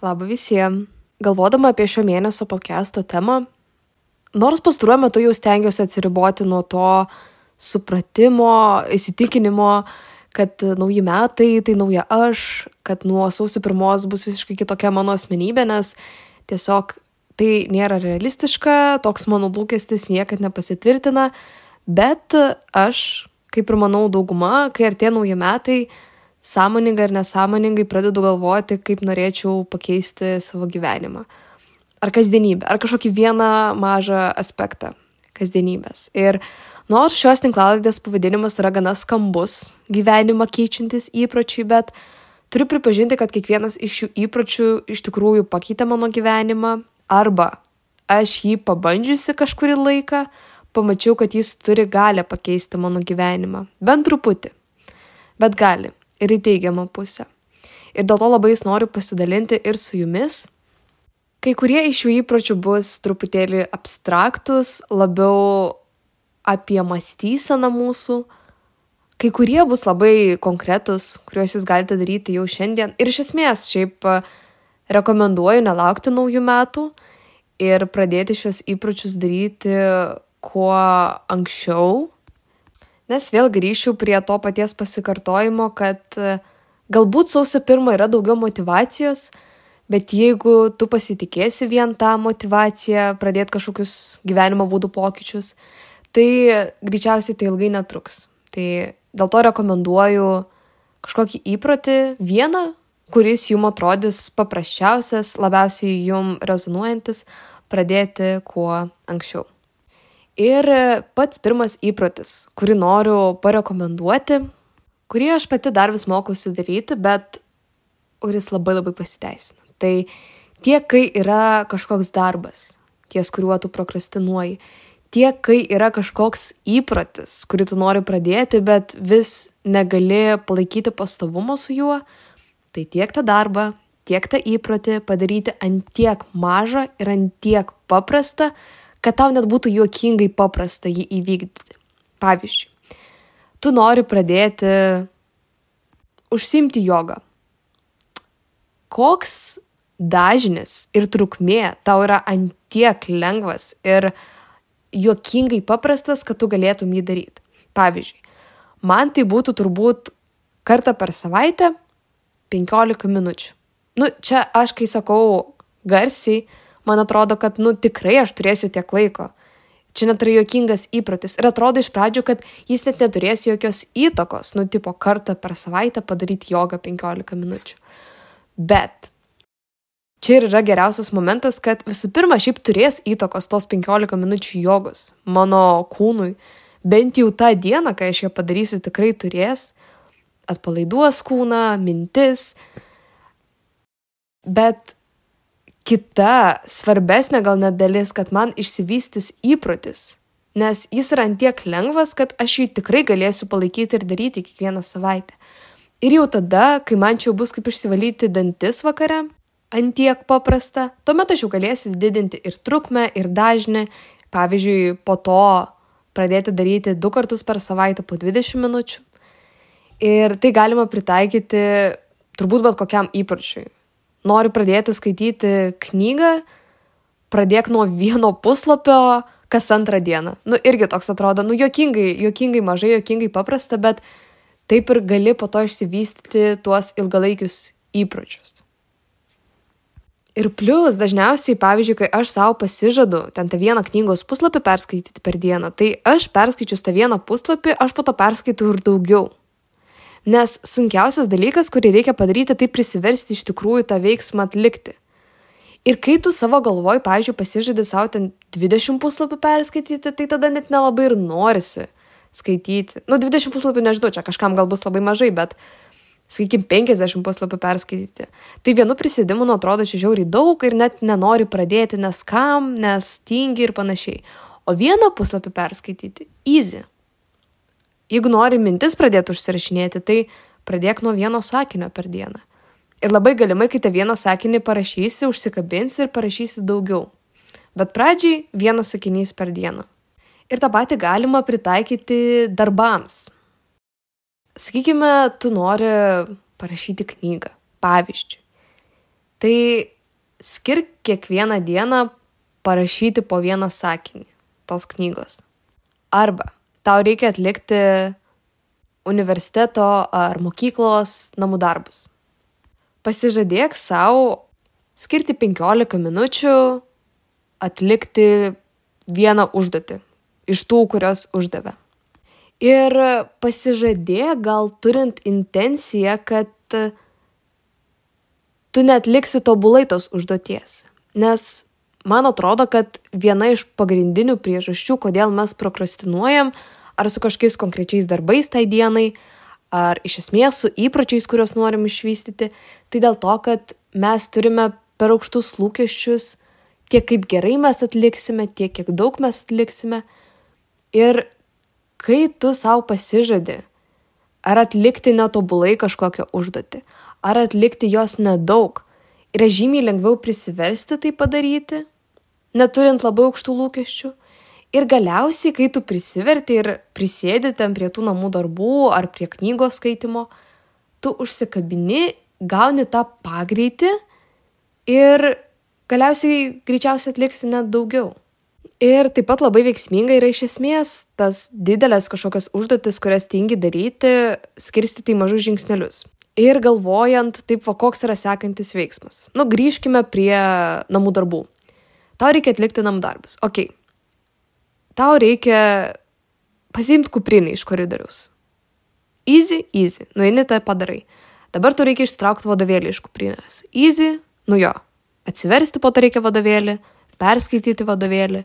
Labą visiems. Galvodama apie šio mėnesio podcast'o temą, nors pastaruoju metu jau stengiuosi atsiriboti nuo to supratimo, įsitikinimo, kad nauji metai tai nauja aš, kad nuo sausio pirmos bus visiškai kitokia mano asmenybė, nes tiesiog tai nėra realistiška, toks mano lūkestis niekad nepasitvirtina, bet aš, kaip ir manau dauguma, kai artė nauji metai, sąmoningai ar nesąmoningai pradedu galvoti, kaip norėčiau pakeisti savo gyvenimą. Ar kasdienybę, ar kažkokį vieną mažą aspektą kasdienybės. Ir nors šios tinklalaidės pavadinimas yra gana skambus, gyvenimą keičiantis įpročiai, bet turiu pripažinti, kad kiekvienas iš šių įpročių iš tikrųjų pakeitė mano gyvenimą, arba aš jį pabandžiusi kažkurį laiką, pamačiau, kad jis turi galę pakeisti mano gyvenimą. Bent truputį. Bet gali ir į teigiamą pusę. Ir dėl to labai noriu pasidalinti ir su jumis. Kai kurie iš šių įpročių bus truputėlį abstraktus, labiau apie mąstyseną mūsų, kai kurie bus labai konkretus, kuriuos jūs galite daryti jau šiandien. Ir iš esmės šiaip rekomenduoju nelaukti naujų metų ir pradėti šios įpročius daryti kuo anksčiau, Nes vėl grįšiu prie to paties pasikartojimo, kad e, galbūt sausio pirmą yra daugiau motivacijos, bet jeigu tu pasitikėsi vien tą motivaciją, pradėti kažkokius gyvenimo būdų pokyčius, tai greičiausiai tai ilgai netruks. Tai dėl to rekomenduoju kažkokį įprotį, vieną, kuris jum atrodys paprasčiausias, labiausiai jum rezonuojantis, pradėti kuo anksčiau. Ir pats pirmas įprotis, kurį noriu parekomenduoti, kurį aš pati dar vis mokausi daryti, bet kuris labai labai pasiteisina. Tai tiek, kai yra kažkoks darbas, ties kuriuo tu prokrastinuoji, tiek, kai yra kažkoks įprotis, kurį tu nori pradėti, bet vis negali palaikyti pastovumo su juo, tai tiek tą darbą, tiek tą įprotį padaryti ant tiek mažą ir ant tiek paprastą, kad tau net būtų juokingai paprasta jį įvykdyti. Pavyzdžiui, tu nori pradėti užsimti jogą. Koks dažnis ir trukmė tau yra antiek lengvas ir juokingai paprastas, kad tu galėtum jį daryti. Pavyzdžiui, man tai būtų turbūt kartą per savaitę 15 minučių. Nu, čia aš kai sakau garsiai, man atrodo, kad, nu, tikrai aš turėsiu tiek laiko. Čia net yra juokingas įprotis. Ir atrodo iš pradžių, kad jis net neturės jokios įtakos, nu, tipo, kartą per savaitę padaryti jogą 15 minučių. Bet čia ir yra geriausias momentas, kad visų pirma, šiaip turės įtakos tos 15 minučių jogos mano kūnui. Bent jau tą dieną, kai aš ją padarysiu, tikrai turės. Atpalaiduos kūną, mintis. Bet kita svarbesnė gal net dalis, kad man išsivystys įprotis, nes jis yra antiek lengvas, kad aš jį tikrai galėsiu palaikyti ir daryti kiekvieną savaitę. Ir jau tada, kai man čia bus kaip išsivalyti dantis vakare, antiek paprasta, tuomet aš jau galėsiu didinti ir trukmę, ir dažnį, pavyzdžiui, po to pradėti daryti du kartus per savaitę po 20 minučių. Ir tai galima pritaikyti turbūt bet kokiam įpročiui nori pradėti skaityti knygą, pradėk nuo vieno puslapio kas antrą dieną. Nu, irgi toks atrodo, nu, jokingai, jokingai mažai, jokingai paprasta, bet taip ir gali po to išsivystyti tuos ilgalaikius įpročius. Ir plus, dažniausiai, pavyzdžiui, kai aš savo pasižadu ten tą vieną knygos puslapį perskaityti per dieną, tai aš perskaičius tą vieną puslapį, aš po to perskaitau ir daugiau. Nes sunkiausias dalykas, kurį reikia padaryti, tai prisiversti iš tikrųjų tą veiksmą atlikti. Ir kai tu savo galvoj, pavyzdžiui, pasižadi savo ten 20 puslapių perskaityti, tai tada net nelabai ir norisi skaityti. Nu, 20 puslapių nežinau, čia kažkam gal bus labai mažai, bet, sakykime, 50 puslapių perskaityti. Tai vienu prisidimu, nu, atrodo, čia žiauriai daug ir net nenori pradėti, nes kam, nes tingi ir panašiai. O vieną puslapį perskaityti - easy. Jeigu nori mintis pradėti užsirašinėti, tai pradėk nuo vieno sakinio per dieną. Ir labai galimai, kai tą vieną sakinį parašysi, užsikabinsi ir parašysi daugiau. Bet pradžiai vienas sakinys per dieną. Ir tą patį galima pritaikyti darbams. Sakykime, tu nori parašyti knygą, pavyzdžiui. Tai skirk kiekvieną dieną parašyti po vieną sakinį tos knygos. Arba tau reikia atlikti universiteto ar mokyklos namų darbus. Pasižadėk savo skirti 15 minučių atlikti vieną užduotį iš tų, kurios uždavė. Ir pasižadėk gal turint intenciją, kad tu netliksi tobulai tos užduoties. Nes man atrodo, kad viena iš pagrindinių priežasčių, kodėl mes prokrastinuojam, ar su kažkokiais konkrečiais darbais tai dienai, ar iš esmės su įpročiais, kuriuos norim išvystyti, tai dėl to, kad mes turime per aukštus lūkesčius, tiek kaip gerai mes atliksime, tiek kiek daug mes atliksime. Ir kai tu savo pasižadi, ar atlikti netobulai kažkokią užduotį, ar atlikti jos nedaug, yra žymiai lengviau prisiversti tai padaryti, neturint labai aukštų lūkesčių. Ir galiausiai, kai tu prisiverti ir prisėdi ten prie tų namų darbų ar prie knygos skaitimo, tu užsikabini, gauni tą pagreitį ir galiausiai greičiausiai atliksi net daugiau. Ir taip pat labai veiksminga yra iš esmės tas didelės kažkokios užduotis, kurias tingi daryti, skirstyti į mažus žingsnelius. Ir galvojant, taip, va, koks yra sekantis veiksmas. Nu, grįžkime prie namų darbų. Tau reikia atlikti namų darbus. Ok. Tau reikia pasiimti kuprinį iš koridoriaus. Easy, easy. Nueini tai padarai. Dabar tu reikia ištraukti vadovėlį iš kuprinės. Easy, nu jo. Atsiversti po to reikia vadovėlį, perskaityti vadovėlį,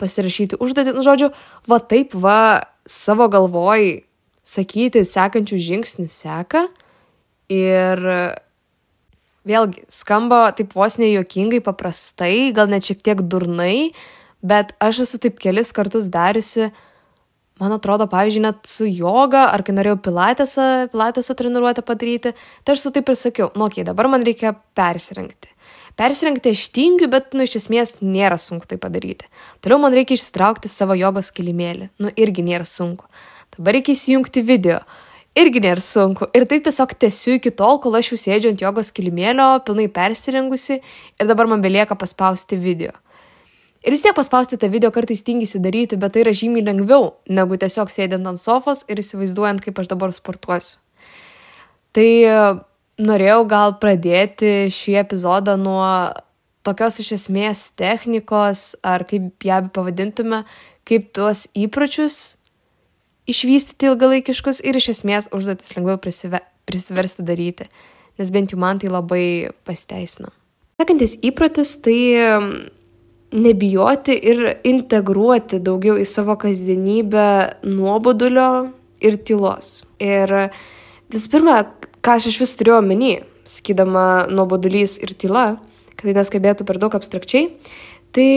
pasirašyti užduotį. Nu, žodžiu, va taip va savo galvoj sakyti sekančių žingsnių seka. Ir vėlgi skamba taip vos nejuokingai paprastai, gal net šiek tiek durnai, bet aš esu taip kelis kartus dariusi, man atrodo, pavyzdžiui, net su joga, ar kai norėjau pilatesą, pilatesą treniruotę padaryti, tai aš su taip ir sakiau, nu, okei, okay, dabar man reikia persirengti. Persirengti aš tingiu, bet, nu, iš esmės nėra sunku tai padaryti. Toliau man reikia išsitraukti savo jogos kilimėlį, nu, irgi nėra sunku. Dabar reikia įsijungti video irgi nėra sunku. Ir taip tiesiog tęsiu iki tol, kol aš jau sėdžiu ant jogos kilimėlio, pilnai persirengusi ir dabar man belieka paspausti video. Ir vis tiek paspausti tą video kartais tingisi daryti, bet tai yra žymiai lengviau, negu tiesiog sėdint ant sofos ir įsivaizduojant, kaip aš dabar sportuosiu. Tai e, norėjau gal pradėti šį epizodą nuo tokios iš esmės technikos, ar kaip ją pavadintume, kaip tuos įpročius išvystyti ilgalaikiškus ir iš esmės užduotis lengviau prisive, prisiversti daryti, nes bent jau man tai labai pasiteisino. Sekantis įprotis tai nebijoti ir integruoti daugiau į savo kasdienybę nuobodulio ir tylos. Ir visų pirma, ką aš iš vis turėjau omeny, sakydama nuobodulys ir tyla, kad tai neskabėtų per daug abstrakčiai, Tai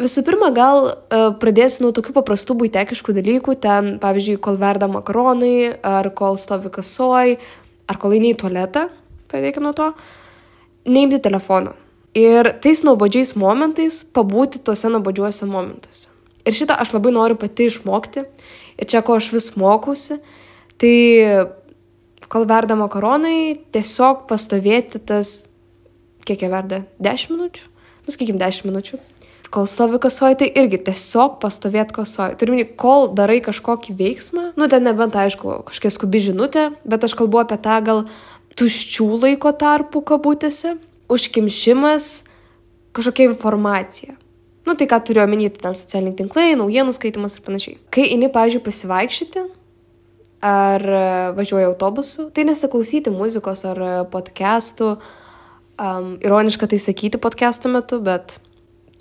visų pirma, gal uh, pradėsiu nuo tokių paprastų būtekiškų dalykų, ten, pavyzdžiui, kol verda makaronai, ar kol stovi kasoj, ar kol eini į tualetą, pradėkime nuo to, neimti telefoną. Ir tais nuobodžiais momentais pabūti tuose nuobodžiuose momentuose. Ir šitą aš labai noriu pati išmokti, ir čia ko aš vis mokausi, tai kol verda makaronai, tiesiog pastovėti tas, kiek jie verda, 10 minučių nu, sakykim, 10 minučių. Kol stovi kasoje, tai irgi tiesiog pastovėti kasoje. Turime, kol darai kažkokį veiksmą, nu ten nebent, aišku, kažkokia skubi žinutė, bet aš kalbu apie tą gal tuščių laiko tarpų kabutėse, užkimšimas, kažkokia informacija. Nu tai ką turiu omeny, tai ten socialiniai tinklai, naujienų skaitimas ir panašiai. Kai eini, pavyzdžiui, pasivaikščioti ar važiuoji autobusu, tai nesiklausyti muzikos ar podcastų, um, ironiška tai sakyti podcast'o metu, bet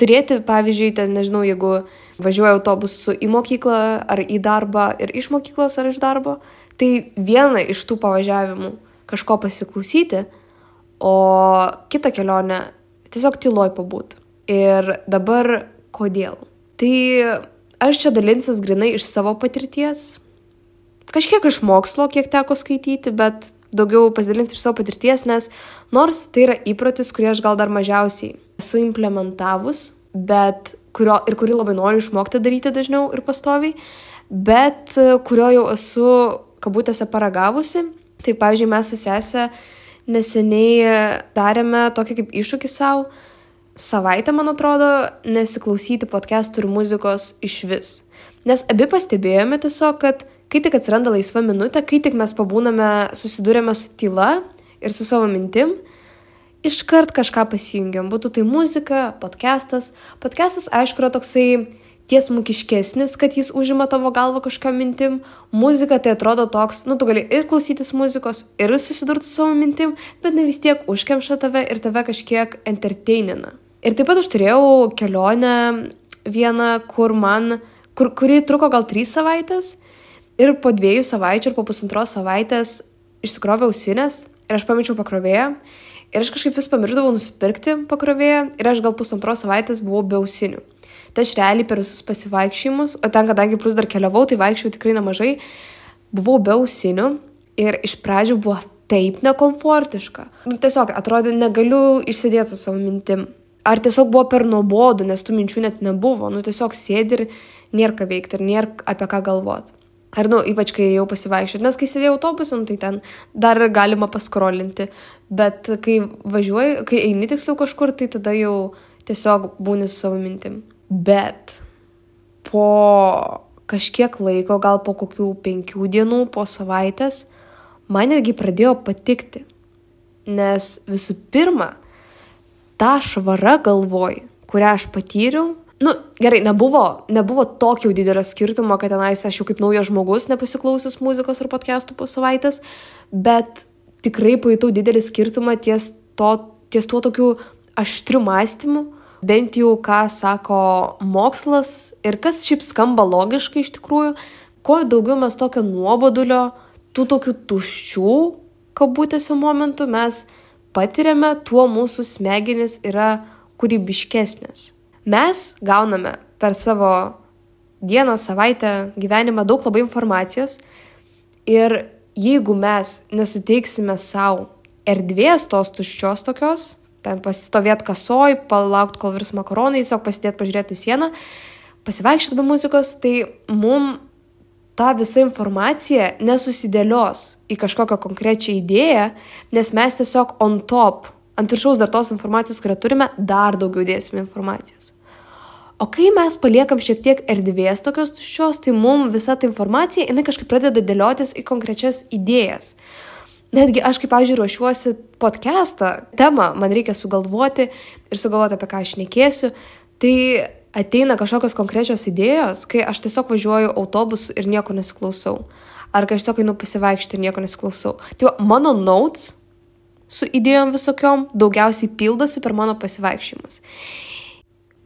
turėti, pavyzdžiui, ten, nežinau, jeigu važiuoju autobusu į mokyklą ar į darbą ir iš mokyklos ar iš darbo, tai viena iš tų pavažiavimų kažko pasiklausyti, o kitą kelionę tiesiog tyloj pabūt. Ir dabar kodėl? Tai aš čia dalinsiuos grinai iš savo patirties, kažkiek iš mokslo, kiek teko skaityti, bet daugiau pasidalinti iš savo patirties, nes nors tai yra įprotis, kurį aš gal dar mažiausiai esu implementavus, bet kurio ir kurį labai noriu išmokti daryti dažniau ir pastoviai, bet kurio jau esu kabutėse paragavusi. Tai pavyzdžiui, mes su sesė neseniai darėme tokį kaip iššūkį savo, savaitę, man atrodo, nesiklausyti podcastų ir muzikos iš vis. Nes abi pastebėjome tiesiog, kad kai tik atsiranda laisva minutė, kai tik mes pabūname, susidūrėme su tyla ir su savo mintim, iškart kažką pasijungiam. Būtų tai muzika, podcastas. Podcastas, aišku, yra toksai tiesmukiškesnis, kad jis užima tavo galvą kažkokiam mintim. Muzika tai atrodo toks, nu tu gali ir klausytis muzikos, ir susidurti su savo mintim, bet ne vis tiek užkemša tave ir tave kažkiek entertainina. Ir taip pat aš turėjau kelionę vieną, kur man, kur, kuri truko gal trys savaitės. Ir po dviejų savaičių ir po pusantros savaitės išsikroviau ausinės ir aš pamečiau pakrovėją. Ir aš kažkaip vis pamiršdavau nusipirkti pakrovėją ir aš gal pusantros savaitės buvau be ausinių. Tai aš realiai per visus pasivaikščiojimus, o ten, kadangi plus dar keliavau, tai vaikščiau tikrai nemažai, buvau be ausinių ir iš pradžių buvo taip nekomfortiška. Nu, tiesiog atrodė, negaliu išsėdėti su savo mintim. Ar tiesiog buvo per nuobodu, nes tų minčių net nebuvo. Nu, tiesiog sėdi ir nėra ką veikti ir nėra apie ką galvoti. Ar, nu, ypač kai jau pasivaikščioti, nes kai sėdėjau autobusu, nu, tai ten dar galima paskrolinti, bet kai važiuoji, kai eini tiksliau kažkur, tai tada jau tiesiog būni su savo mintim. Bet po kažkiek laiko, gal po kokių penkių dienų, po savaitės, man netgi pradėjo patikti. Nes visų pirma, ta švara galvoj, kurią aš patyriau, gerai, nebuvo, nebuvo tokio didelio skirtumo, kad tenais aš jau kaip naujas žmogus, nepasiklausius muzikos ir podcastų po savaitės, bet tikrai pajutau didelį skirtumą ties, to, ties tuo tokiu aštriu mąstymu bent jau ką sako mokslas ir kas šiaip skamba logiškai iš tikrųjų, kuo daugiau mes tokio nuobodulio, tų tokių tuščių, kabutėse momentų mes patiriame, tuo mūsų smegenys yra kūrybiškesnės. Mes gauname per savo dieną, savaitę, gyvenimą daug labai informacijos. Ir jeigu mes nesuteiksime savo erdvės tos tuščios tokios, ten pasistovėt kasoj, palaukt, kol virs makaronai, tiesiog pasidėt pažiūrėti sieną, pasivaikščioti be muzikos, tai mum ta visa informacija nesusidėlios į kažkokią konkrečią idėją, nes mes tiesiog on top, ant viršaus dar tos informacijos, kurią turime, dar daugiau dėsime informacijos. O kai mes paliekam šiek tiek erdvės tokios tuščios, tai mums visa ta informacija, jinai kažkaip pradeda dėliotis į konkrečias idėjas netgi aš, kaip, pavyzdžiui, ruošiuosi podcastą, temą man reikia sugalvoti ir sugalvoti, apie ką aš nekėsiu, tai ateina kažkokios konkrečios idėjos, kai aš tiesiog važiuoju autobusu ir nieko nesiklausau. Ar kai aš tiesiog einu pasivaikščioti ir nieko nesiklausau. Tai va, mano notes su idėjom visokiom daugiausiai pildosi per mano pasivaikščiojimus.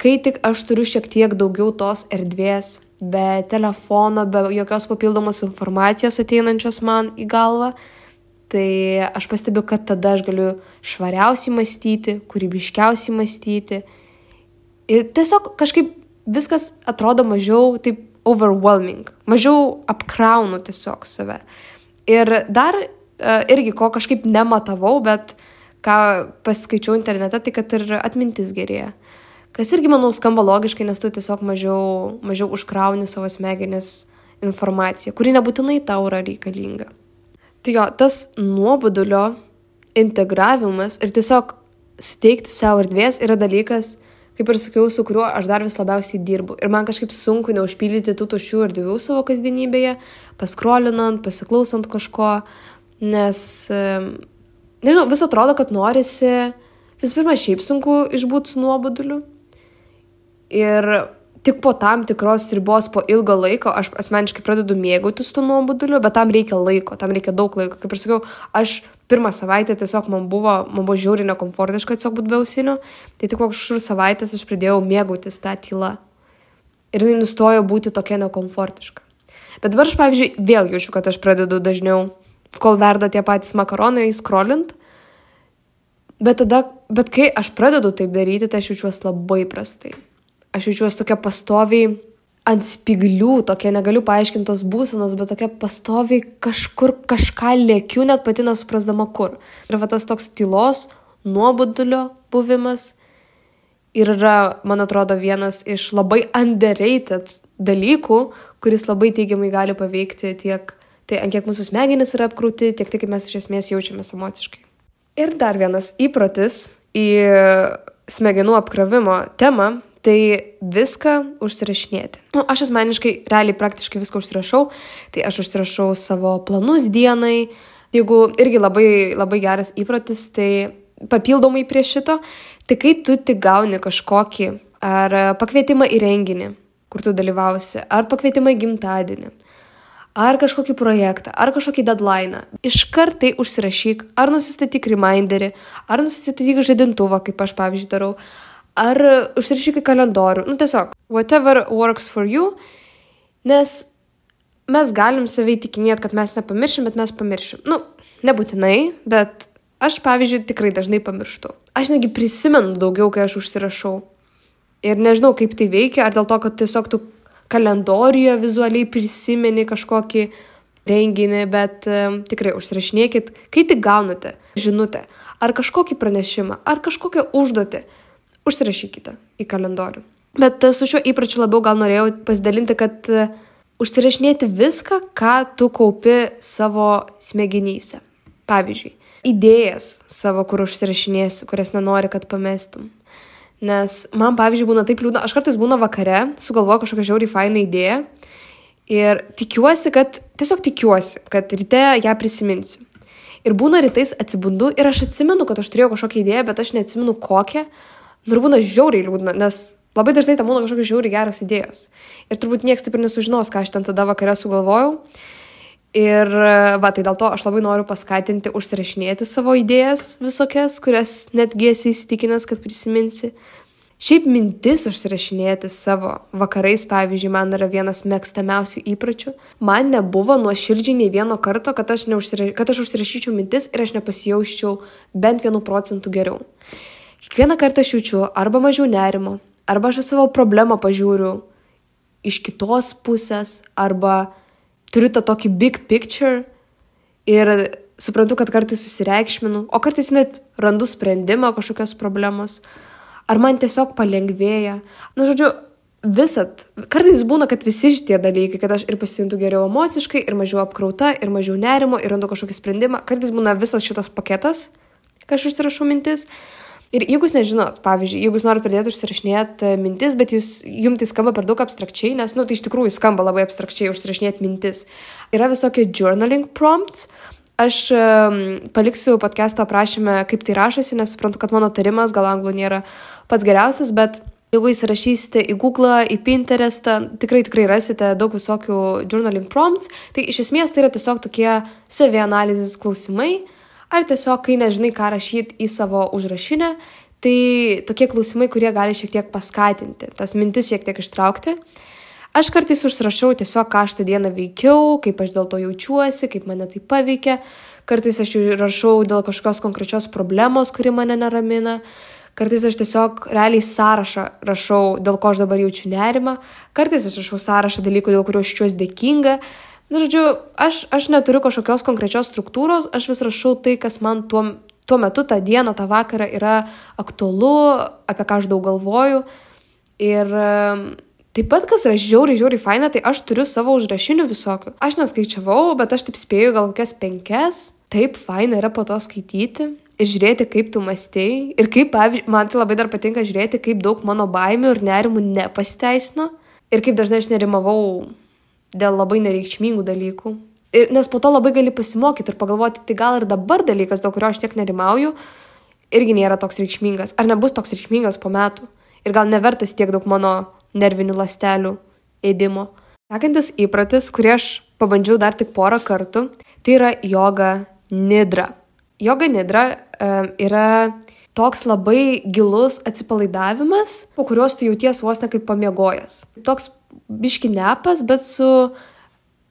Kai tik aš turiu šiek tiek daugiau tos erdvės, be telefono, be jokios papildomos informacijos ateinančios man į galvą, tai aš pastebiu, kad tada aš galiu švariausiai mąstyti, kūrybiškiausiai mąstyti. Ir tiesiog kažkaip viskas atrodo mažiau taip overwhelming, mažiau apkraunu tiesiog save. Ir dar irgi ko kažkaip nematavau, bet ką paskaičiau internete, tai kad ir atmintis gerėja. Kas irgi, manau, skamba logiškai, nes tu tiesiog mažiau, mažiau užkrauni savo smegenis informaciją, kuri nebūtinai tau yra reikalinga. Tai jo, tas nuobodulio integravimas ir tiesiog suteikti savo erdvės yra dalykas, kaip ir sakiau, su kuriuo aš dar vis labiausiai dirbu. Ir man kažkaip sunku neužpildyti tų tuščių erdvių savo kasdienybėje, paskrolinant, pasiklausant kažko, nes, nežinau, vis atrodo, kad norisi, vis pirma, šiaip sunku išbūti su nuoboduliu. Ir tik po tam tikros ribos, po ilgo laiko, aš asmeniškai pradedu mėgautis tuo nuoboduliu, bet tam reikia laiko, tam reikia daug laiko. Kaip ir sakiau, aš pirmą savaitę tiesiog man buvo, man buvo žiauriai nekomfortiška tiesiog būti be ausinių, tai tik po kažkur savaitės aš pradėjau mėgautis tą tylą. Ir jinai nustojo būti tokia nekomfortiška. Bet dabar aš, pavyzdžiui, vėl jaučiu, kad aš pradedu dažniau, kol verda tie patys makaronai, skrolint. Bet tada, bet kai aš pradedu taip daryti, tai aš jaučiuosi labai prastai aš jaučiuosi tokia pastoviai ant spiglių, tokia negaliu paaiškintos būsenos, bet tokia pastoviai kažkur kažką lėkiu, net pati nesuprasdama kur. Ir va tas toks tylos, nuobodulio buvimas yra, man atrodo, vienas iš labai underrated dalykų, kuris labai teigiamai gali paveikti tiek tai, ant kiek mūsų smegenys yra apkrūti, tiek tai, kaip mes iš esmės jaučiamės emociškai. Ir dar vienas įprotis į smegenų apkrovimo temą tai viską užsirašinėti. Nu, aš asmeniškai realiai praktiškai viską užsirašau, tai aš užsirašau savo planus dienai, jeigu irgi labai, labai geras įprotis, tai papildomai prie šito, tai kai tu tik gauni kažkokį ar pakvietimą į renginį, kur tu dalyvausi, ar pakvietimą į gimtadienį, ar kažkokį projektą, ar kažkokį deadline. Iškart tai užsirašyk, ar nusistatyk reminderį, ar nusistatyk žadintuvą, kaip aš pavyzdžiui darau, ar užsirašyk į kalendorių. Nu tiesiog, whatever works for you, nes mes galim savai tikinėti, kad mes nepamiršim, bet mes pamiršim. Nu, nebūtinai, bet aš, pavyzdžiui, tikrai dažnai pamirštu. Aš negi prisimenu daugiau, kai aš užsirašau. Ir nežinau, kaip tai veikia, ar dėl to, kad tiesiog tu kalendorijoje vizualiai prisimeni kažkokį renginį, bet um, tikrai užsirašinėkit, kai tik gaunate žinutę, ar kažkokį pranešimą, ar kažkokią užduotį, užsirašykite į kalendorių. Bet uh, su šiuo įpročiu labiau gal norėjau pasidalinti, kad uh, užsirašinėti viską, ką tu kaupi savo smegenyse. Pavyzdžiui, idėjas savo, kur užsirašinėsi, kurias nenori, kad pamestum. Nes man, pavyzdžiui, būna taip liūdna, aš kartais būna vakare, sugalvoju kažkokią žiauriai fainą idėją ir tikiuosi, kad, tiesiog tikiuosi, kad ryte ją prisiminsiu. Ir būna rytais atsibundu ir aš atsimenu, kad aš turėjau kažkokią idėją, bet aš neatsimenu kokią. Ir būna žiauriai liūdna, nes labai dažnai tam būna kažkokios žiauriai geros idėjos. Ir turbūt niekas taip ir nesužinos, ką aš ten tada vakare sugalvojau. Ir va, tai dėl to aš labai noriu paskatinti užsirašinėti savo idėjas visokias, kurias netgi esi įsitikinęs, kad prisiminsi. Šiaip mintis užsirašinėti savo vakarais, pavyzdžiui, man yra vienas mėgstamiausių įpročių. Man nebuvo nuo širdžiai nei vieno karto, kad aš, neužsira... kad aš užsirašyčiau mintis ir aš nepasijausčiau bent vienu procentu geriau. Kiekvieną kartą aš jaučiu arba mažiau nerimo, arba aš savo problemą pažiūriu iš kitos pusės, arba turiu tą tokį big picture ir suprantu, kad kartais susireikšminu, o kartais net randu sprendimą kažkokios problemos, ar man tiesiog palengvėja. Na, žodžiu, visat, kartais būna, kad visi šitie dalykai, kad aš ir pasijuntu geriau emociškai, ir mažiau apkrauta, ir mažiau nerimo, ir randu kažkokį sprendimą, kartais būna visas šitas paketas, kai aš užsirašau mintis. Ir jeigu jūs nežinot, pavyzdžiui, jeigu jūs norite pradėti užsirašinėti e, mintis, bet jūs, jums tai skamba per daug abstrakčiai, nes, na, nu, tai iš tikrųjų skamba labai abstrakčiai užsirašinėti mintis, yra visokie journaling prompts. Aš um, paliksiu podcast'o aprašymę, kaip tai rašosi, nes suprantu, kad mano tarimas gal anglų nėra pats geriausias, bet jeigu įsirašysite į Google, į Pinterestą, tikrai tikrai rasite daug visokių journaling prompts. Tai iš esmės tai yra tiesiog tokie savianalizės klausimai, ar tiesiog, kai nežinai, ką rašyti į savo užrašinę, tai tokie klausimai, kurie gali šiek tiek paskatinti, tas mintis šiek tiek ištraukti. Aš kartais užsirašau tiesiog, ką aš tą dieną veikiau, kaip aš dėl to jaučiuosi, kaip mane tai paveikia. Kartais aš rašau dėl kažkokios konkrečios problemos, kuri mane neramina. Kartais aš tiesiog realiai sąrašą rašau, dėl ko aš dabar jaučiu nerimą. Kartais aš rašau sąrašą dalykų, dėl kurių aš jaučiuosi dėkinga. Na, žodžiu, aš, aš neturiu kažkokios konkrečios struktūros, aš vis rašau tai, kas man tuo, tuo metu, tą dieną, tą vakarą yra aktualu, apie ką aš daug galvoju. Ir taip pat, kas yra žiauriai, žiauriai faina, tai aš turiu savo užrašinių visokių. Aš neskaičiavau, bet aš taip spėju gal kokias penkias. Taip faina yra po to skaityti ir žiūrėti, kaip tu mąstėjai. Ir kaip, pavyzdžiui, man tai labai dar patinka žiūrėti, kaip daug mano baimių ir nerimų nepasiteisino. Ir kaip dažnai aš nerimavau dėl labai nereikšmingų dalykų. Ir, nes po to labai gali pasimokyti ir pagalvoti, tai gal ir dabar dalykas, dėl kurio aš tiek nerimauju, irgi nėra toks reikšmingas. Ar nebus toks reikšmingas po metų. Ir gal nevertas tiek daug mano nervinių lastelių ėdimo. Sekantis įpratis, kurį aš pabandžiau dar tik porą kartų, tai yra joga nidra. Joga nidra e, yra toks labai gilus atsipalaidavimas, po kurios tu jauties vos ne kaip pamiegojęs. Toks biški nepas, bet su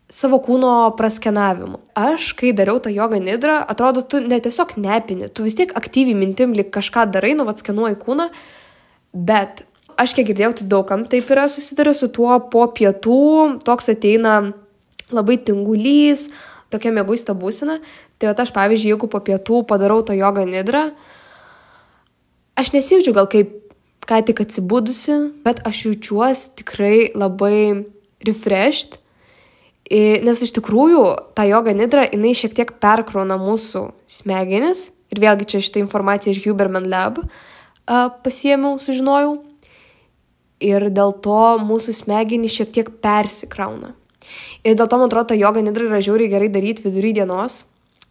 savo kūno praskenavimu. Aš, kai dariau tą jogą nidrą, atrodo, tu ne tiesiog nepini, tu vis tiek aktyviai mintim lik kažką darai, nu atskenuoji kūną, bet aš kiek girdėjau, tai daugam taip yra susidarę su tuo po pietų, toks ateina labai tingulys, tokia mėguista būsena. Tai aš, pavyzdžiui, jeigu po pietų padarau tą jogą nidrą, aš nesijaučiu gal kaip ką tik atsibudusi, bet aš jaučiuosi tikrai labai refreshed, nes iš tikrųjų ta joga nidra, jinai šiek tiek perkrauna mūsų smegenis Ir vėlgi čia šitą informaciją iš Huberman Lab pasiėmiau, sužinojau. Ir dėl to mūsų smegenys šiek tiek persikrauna. Ir dėl to, man atrodo, ta joga nidra yra žiauriai gerai daryti vidury dienos.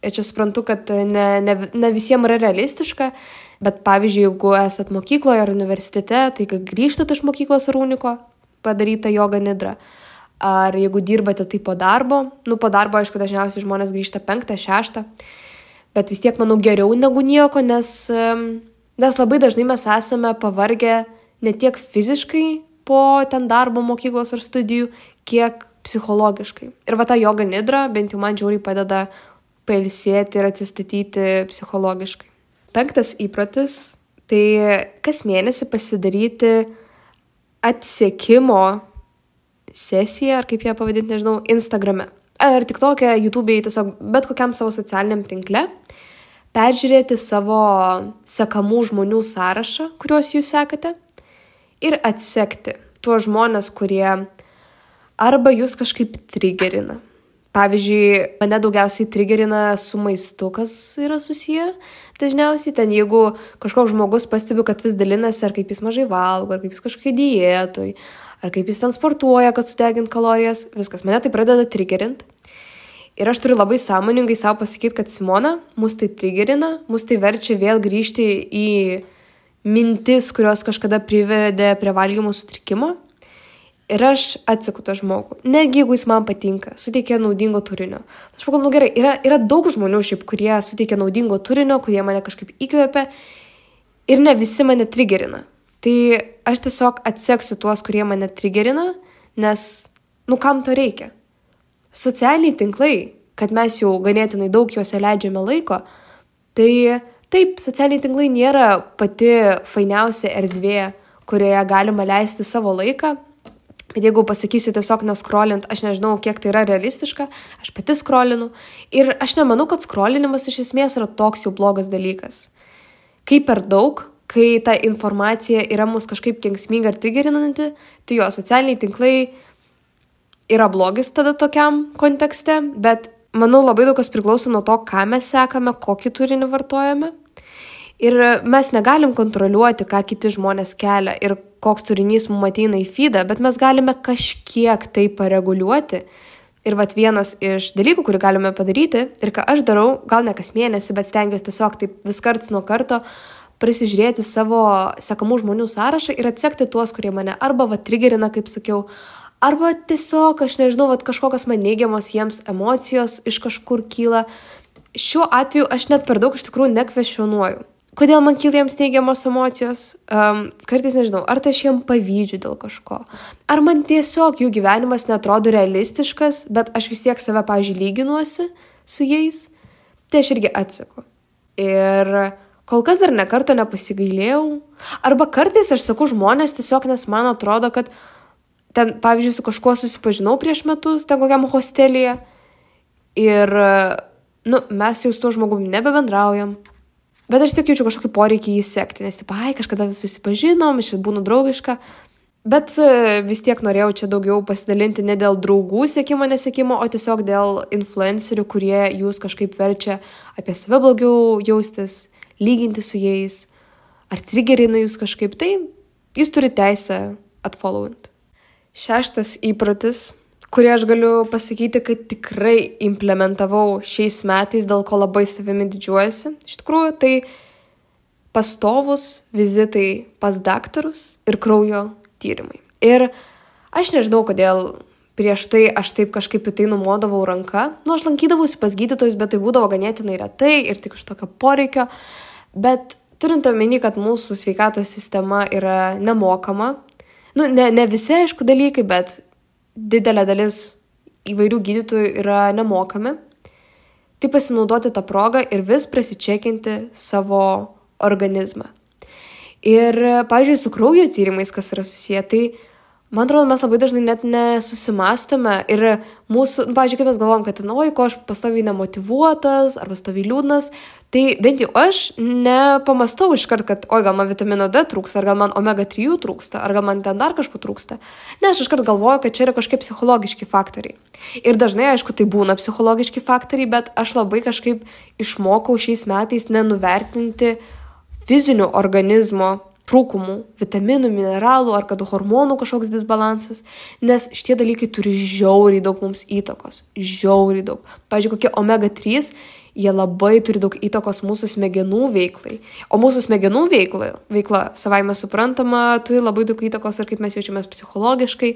Ir čia suprantu, kad ne, ne, ne visiems yra realistiška, bet pavyzdžiui, jeigu esat mokykloje ar universitete, tai kai grįžtate iš mokyklos rūniko, padaryta joga nidra. Ar jeigu dirbate tai po darbo, nu po darbo, aišku, dažniausiai žmonės grįžta penktą, šeštą, bet vis tiek, manau, geriau negu nieko, nes, nes labai dažnai mes esame pavargę ne tiek fiziškai po ten darbo, mokyklos ar studijų, kiek psichologiškai. Ir va ta joga nidra bent jau man žiauriai padeda pailsėti ir atsistatyti psichologiškai. Penktas įprotis - tai kas mėnesį pasidaryti atsiekimo sesiją, ar kaip ją pavadinti, nežinau, Instagrame. Ar tik tokia YouTube'ai, tiesiog bet kokiam savo socialiniam tinkle, peržiūrėti savo sekamų žmonių sąrašą, kuriuos jūs sekate, ir atsekti tuos žmonės, kurie arba jūs kažkaip trigerina. Pavyzdžiui, mane daugiausiai trigerina su maistu, kas yra susiję. Dažniausiai ten, jeigu kažkoks žmogus pastebi, kad vis dalinasi, ar kaip jis mažai valgo, ar kaip jis kažkokiai dietoj, ar kaip jis ten sportuoja, kad sudegint kalorijas, viskas mane tai pradeda trigerint. Ir aš turiu labai sąmoningai savo pasakyti, kad Simona, mus tai trigerina, mus tai verčia vėl grįžti į mintis, kurios kažkada privedė prie valgymo sutrikimo Ir aš atsaku tą žmogų, netgi jeigu jis man patinka, suteikia naudingo turinio. Aš pagalvoju, nu gerai, yra, yra daug žmonių šiaip, kurie suteikia naudingo turinio, kurie mane kažkaip įkvepia ir ne visi mane trigerina. Tai aš tiesiog atseksiu tuos, kurie mane trigerina, nes, nu kam to reikia? Socialiniai tinklai, kad mes jau ganėtinai daug juose leidžiame laiko, tai taip, socialiniai tinklai nėra pati fainiausia erdvė, kurioje galima leisti savo laiką Bet jeigu pasakysiu tiesiog neskrolint, aš nežinau, kiek tai yra realistiška, aš pati skrolinu. Ir aš nemanau, kad skrolinimas iš esmės yra toks jau blogas dalykas. Kai per daug, kai ta informacija yra mus kažkaip kengsminga ar trigerinanti, tai jo socialiniai tinklai yra blogis tada tokiam kontekste, bet manau labai daug kas priklauso nuo to, ką mes sekame, kokį turinį vartojame. Ir mes negalim kontroliuoti, ką kiti žmonės kelia ir koks turinys mums ateina į feedą, bet mes galime kažkiek tai pareguliuoti. Ir vat vienas iš dalykų, kurį galime padaryti ir ką aš darau, gal ne kas mėnesį, bet stengiuosi tiesiog taip vis karts nuo karto prisižiūrėti savo sekamų žmonių sąrašą ir atsekti tuos, kurie mane arba va trigerina, kaip sakiau, arba tiesiog, aš nežinau, va kažkokios man neigiamos jiems emocijos iš kažkur kyla. Šiuo atveju aš net per daug iš tikrųjų nekvešionuoju kodėl man kyla jiems neigiamos emocijos, um, kartais nežinau, ar tai aš jiems pavydžiu dėl kažko, ar man tiesiog jų gyvenimas netrodo realistiškas, bet aš vis tiek save, pažiūrėjau, lyginuosi su jais, tai aš irgi atsaku. Ir kol kas dar nekartą nepasigailėjau, arba kartais aš sakau žmonės tiesiog, nes man atrodo, kad ten, pavyzdžiui, su kažkuo susipažinau prieš metus, ten kokiam hostelyje, ir, nu, mes jau su tuo žmogumi nebebendraujam, Bet aš tik jaučiu kažkokį poreikį jį sekti, nes, taip, ai, kažkada susipažinom, aš būnu draugiška. Bet e, vis tiek norėjau čia daugiau pasidalinti ne dėl draugų sėkimo, nesėkimo, o tiesiog dėl influencerių, kurie jūs kažkaip verčia apie save blogiau jaustis, lyginti su jais, ar trigerina jūs kažkaip, tai jūs turite teisę atfollowint. Šeštas įprotis kurį aš galiu pasakyti, kad tikrai implementavau šiais metais, dėl ko labai savimi didžiuojasi. Iš tikrųjų, tai pastovus vizitai pas daktarus ir kraujo tyrimai. Ir aš nežinau, kodėl prieš tai aš taip kažkaip į tai numodavau ranką. Nu, aš lankydavausi pas gydytojus, bet tai būdavo ganėtinai retai ir tik iš tokio poreikio. Bet turint omeny, kad mūsų sveikatos sistema yra nemokama, nu, ne, ne visi, aišku, dalykai, bet didelė dalis įvairių gydytojų yra nemokami, tai pasinaudoti tą progą ir vis prasičekinti savo organizmą. Ir, pavyzdžiui, su kraujo tyrimais, kas yra susiję, tai man atrodo, mes labai dažnai net nesusimastome ir mūsų, nu, kaip mes galvom, kad, nu, ko aš pastoviai nemotivuotas ar pastoviai liūdnas, tai bent jau aš nepamastau iškart, kad, oi, gal man vitamino D trūksta, ar gal man omega 3 trūksta, ar gal man ten dar kažko trūksta. Ne, aš iškart galvoju, kad čia yra kažkaip psichologiški faktoriai. Ir dažnai, aišku, tai būna psichologiški faktoriai, bet aš labai kažkaip išmokau šiais metais nenuvertinti fizinių organizmo trūkumų, vitaminų, mineralų ar kad hormonų kažkoks disbalansas, nes šitie dalykai turi žiauriai daug mums įtakos. Žiauriai daug. Pavyzdžiui, kokie omega 3, jie labai turi daug įtakos mūsų smegenų veiklai. O mūsų smegenų veikla, veikla savaime suprantama, turi labai daug įtakos ir kaip mes jaučiamės psichologiškai,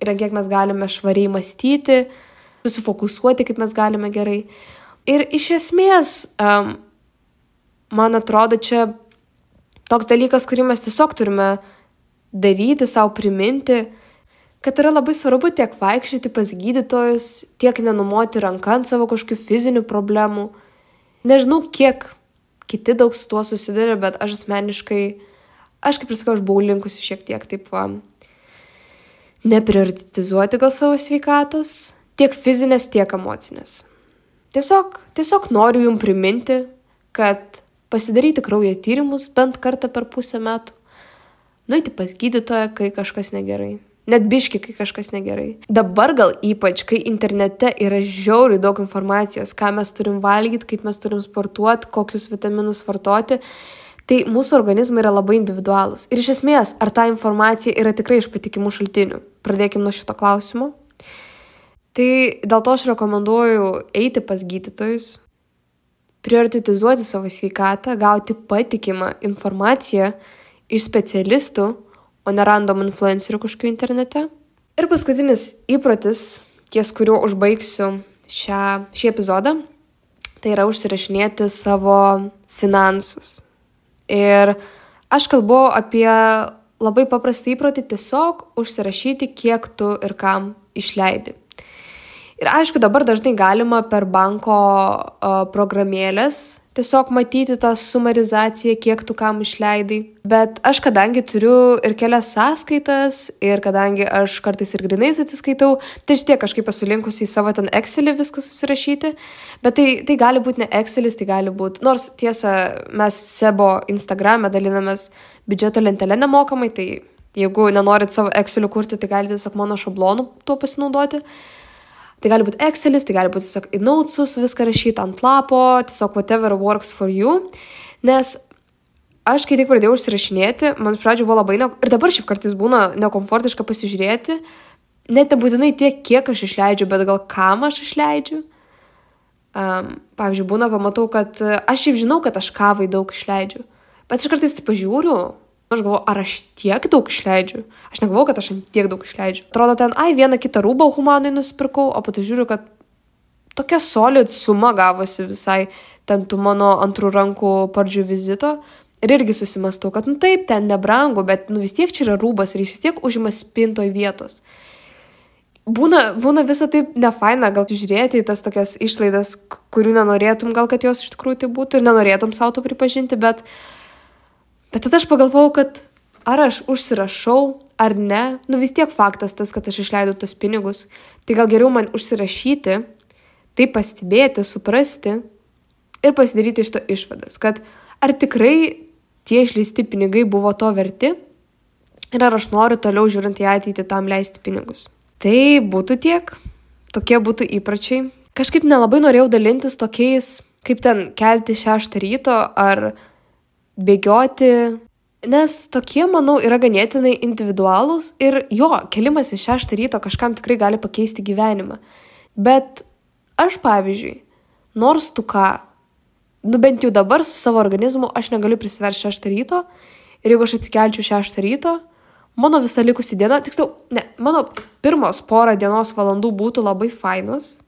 ir kiek mes galime švariai mąstyti, susifokusuoti, kaip mes galime gerai. Ir iš esmės, um, man atrodo, čia toks dalykas, kurį mes tiesiog turime daryti, savo priminti, kad yra labai svarbu tiek vaikščioti pas gydytojus, tiek nenumoti ranką ant savo kažkokių fizinių problemų. Nežinau, kiek kiti daug su tuo susiduria, bet aš asmeniškai, aš kaip ir sakau, aš buvau linkusi šiek tiek taip va, neprioritizuoti gal savo sveikatos, tiek fizinės, tiek emocinės. Tiesiog, tiesiog noriu jum priminti, kad pasidaryti kraujo tyrimus bent kartą per pusę metų, nueiti pas gydytoją, kai kažkas negerai. Net biški, kai kažkas negerai. Dabar gal ypač, kai internete yra žiauriai daug informacijos, ką mes turim valgyti, kaip mes turim sportuoti, kokius vitaminus vartoti, tai mūsų organizmai yra labai individualūs. Ir iš esmės, ar ta informacija yra tikrai iš patikimų šaltinių? Pradėkime nuo šito klausimo. Tai dėl to aš rekomenduoju eiti pas gydytojus, prioritetizuoti savo sveikatą, gauti patikimą informaciją iš specialistų, o ne random influencerių kažkokių internete. Ir paskutinis įprotis, ties kuriuo užbaigsiu šią, šį epizodą, tai yra užsirašinėti savo finansus. Ir aš kalbu apie labai paprastą įprotį tiesiog užsirašyti, kiek tu ir kam išleidi. Ir aišku, dabar dažnai galima per banko programėlės tiesiog matyti tą sumarizaciją, kiek tu kam išleidai. Bet aš kadangi turiu ir kelias sąskaitas, ir kadangi aš kartais ir grinais atsiskaitau, tai vis tiek kažkaip esu linkusi į savo ten Excelį viską susirašyti. Bet tai, tai gali būti ne Excelis, tai gali būti, nors tiesa, mes Sebo Instagram'e dalinamės biudžeto lentelę nemokamai, tai jeigu nenorit savo Excelių kurti, tai galite tiesiog mano šablonų tuo pasinaudoti. Tai gali būti Excelis, tai gali būti tiesiog į nautsus viską rašyti ant lapo, tiesiog whatever works for you. Nes aš kai tik pradėjau užsirašinėti, man pradžio buvo labai, ne... ir dabar šiaip kartais būna nekomfortiška pasižiūrėti, net nebūtinai tiek, kiek aš išleidžiu, bet gal kam aš išleidžiu. Um, pavyzdžiui, būna, pamatau, kad aš šiaip žinau, kad aš kavai daug išleidžiu, bet aš kartais tai pažiūriu, Aš galvoju, ar aš tiek daug išleidžiu? Aš negalvoju, kad aš tiek daug išleidžiu. Atrodo, ten, ai, vieną kitą rūbą humanai nusipirkau, o po to žiūriu, kad tokia solid suma gavosi visai ten tų mano antrų rankų pardžių vizito. Ir irgi susimastau, kad, nu taip, ten nebrangu, bet, nu vis tiek čia yra rūbas ir jis vis tiek užima spintoj vietos. Būna, būna visą taip nefaina, gal žiūrėti į tas tokias išlaidas, kurių nenorėtum, gal kad jos iš tikrųjų tai būtų ir nenorėtum savo to pripažinti, bet uh, Bet tada aš pagalvojau, kad ar aš užsirašau ar ne, nu vis tiek faktas tas, kad aš išleidau tos pinigus, tai gal geriau man užsirašyti, tai pastebėti, suprasti ir pasidaryti iš to išvadas, kad ar tikrai tie išleisti pinigai buvo to verti ir ar aš noriu toliau žiūrint į ateitį tam leisti pinigus. Tai būtų tiek, tokie būtų įpračiai. Kažkaip nelabai norėjau dalintis tokiais, kaip ten kelti šeštą ryto ar bėgioti, nes tokie, manau, yra ganėtinai individualūs ir jo, kelimas į šeštą ryto kažkam tikrai gali pakeisti gyvenimą. Bet aš, pavyzdžiui, nors tu ką, nu bent jau dabar su savo organizmu aš negaliu prisiversti šeštą ryto ir jeigu aš atsikelčiau šeštą ryto, mano visa likusi diena, tiksliau, ne, mano pirmos porą dienos valandų būtų labai fainos,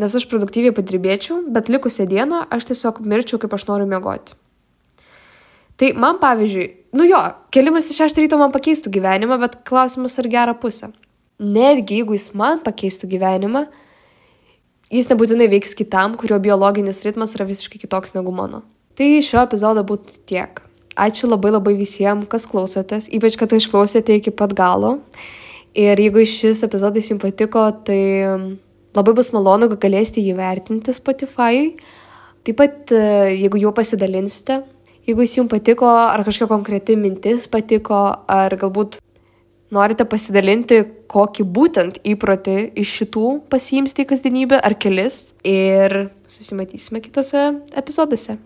nes aš produktyviai padirbėčiau, bet likusią dieną aš tiesiog mirčiau, kaip aš noriu miegoti. Tai man pavyzdžiui, nu jo, kelimas į šeštą ryto man pakeistų gyvenimą, bet klausimas ar gerą pusę. Netgi jeigu jis man pakeistų gyvenimą, jis nebūtinai veiks kitam, kurio biologinis ritmas yra visiškai kitoks negu mano. Tai šio epizodo būtų tiek. Ačiū labai labai visiems, kas klausotės, ypač kad išklausėte iki pat galo. Ir jeigu šis epizodas jums patiko, tai labai bus malonu, kad galėsite jį vertinti Spotify. Taip pat, jeigu jau pasidalinsite, jeigu jis jums patiko, ar kažkokia konkreti mintis patiko, ar galbūt norite pasidalinti, kokį būtent įprotį iš šitų pasiimsite į kasdienybę, ar kelis. Ir susimatysime kitose epizoduose.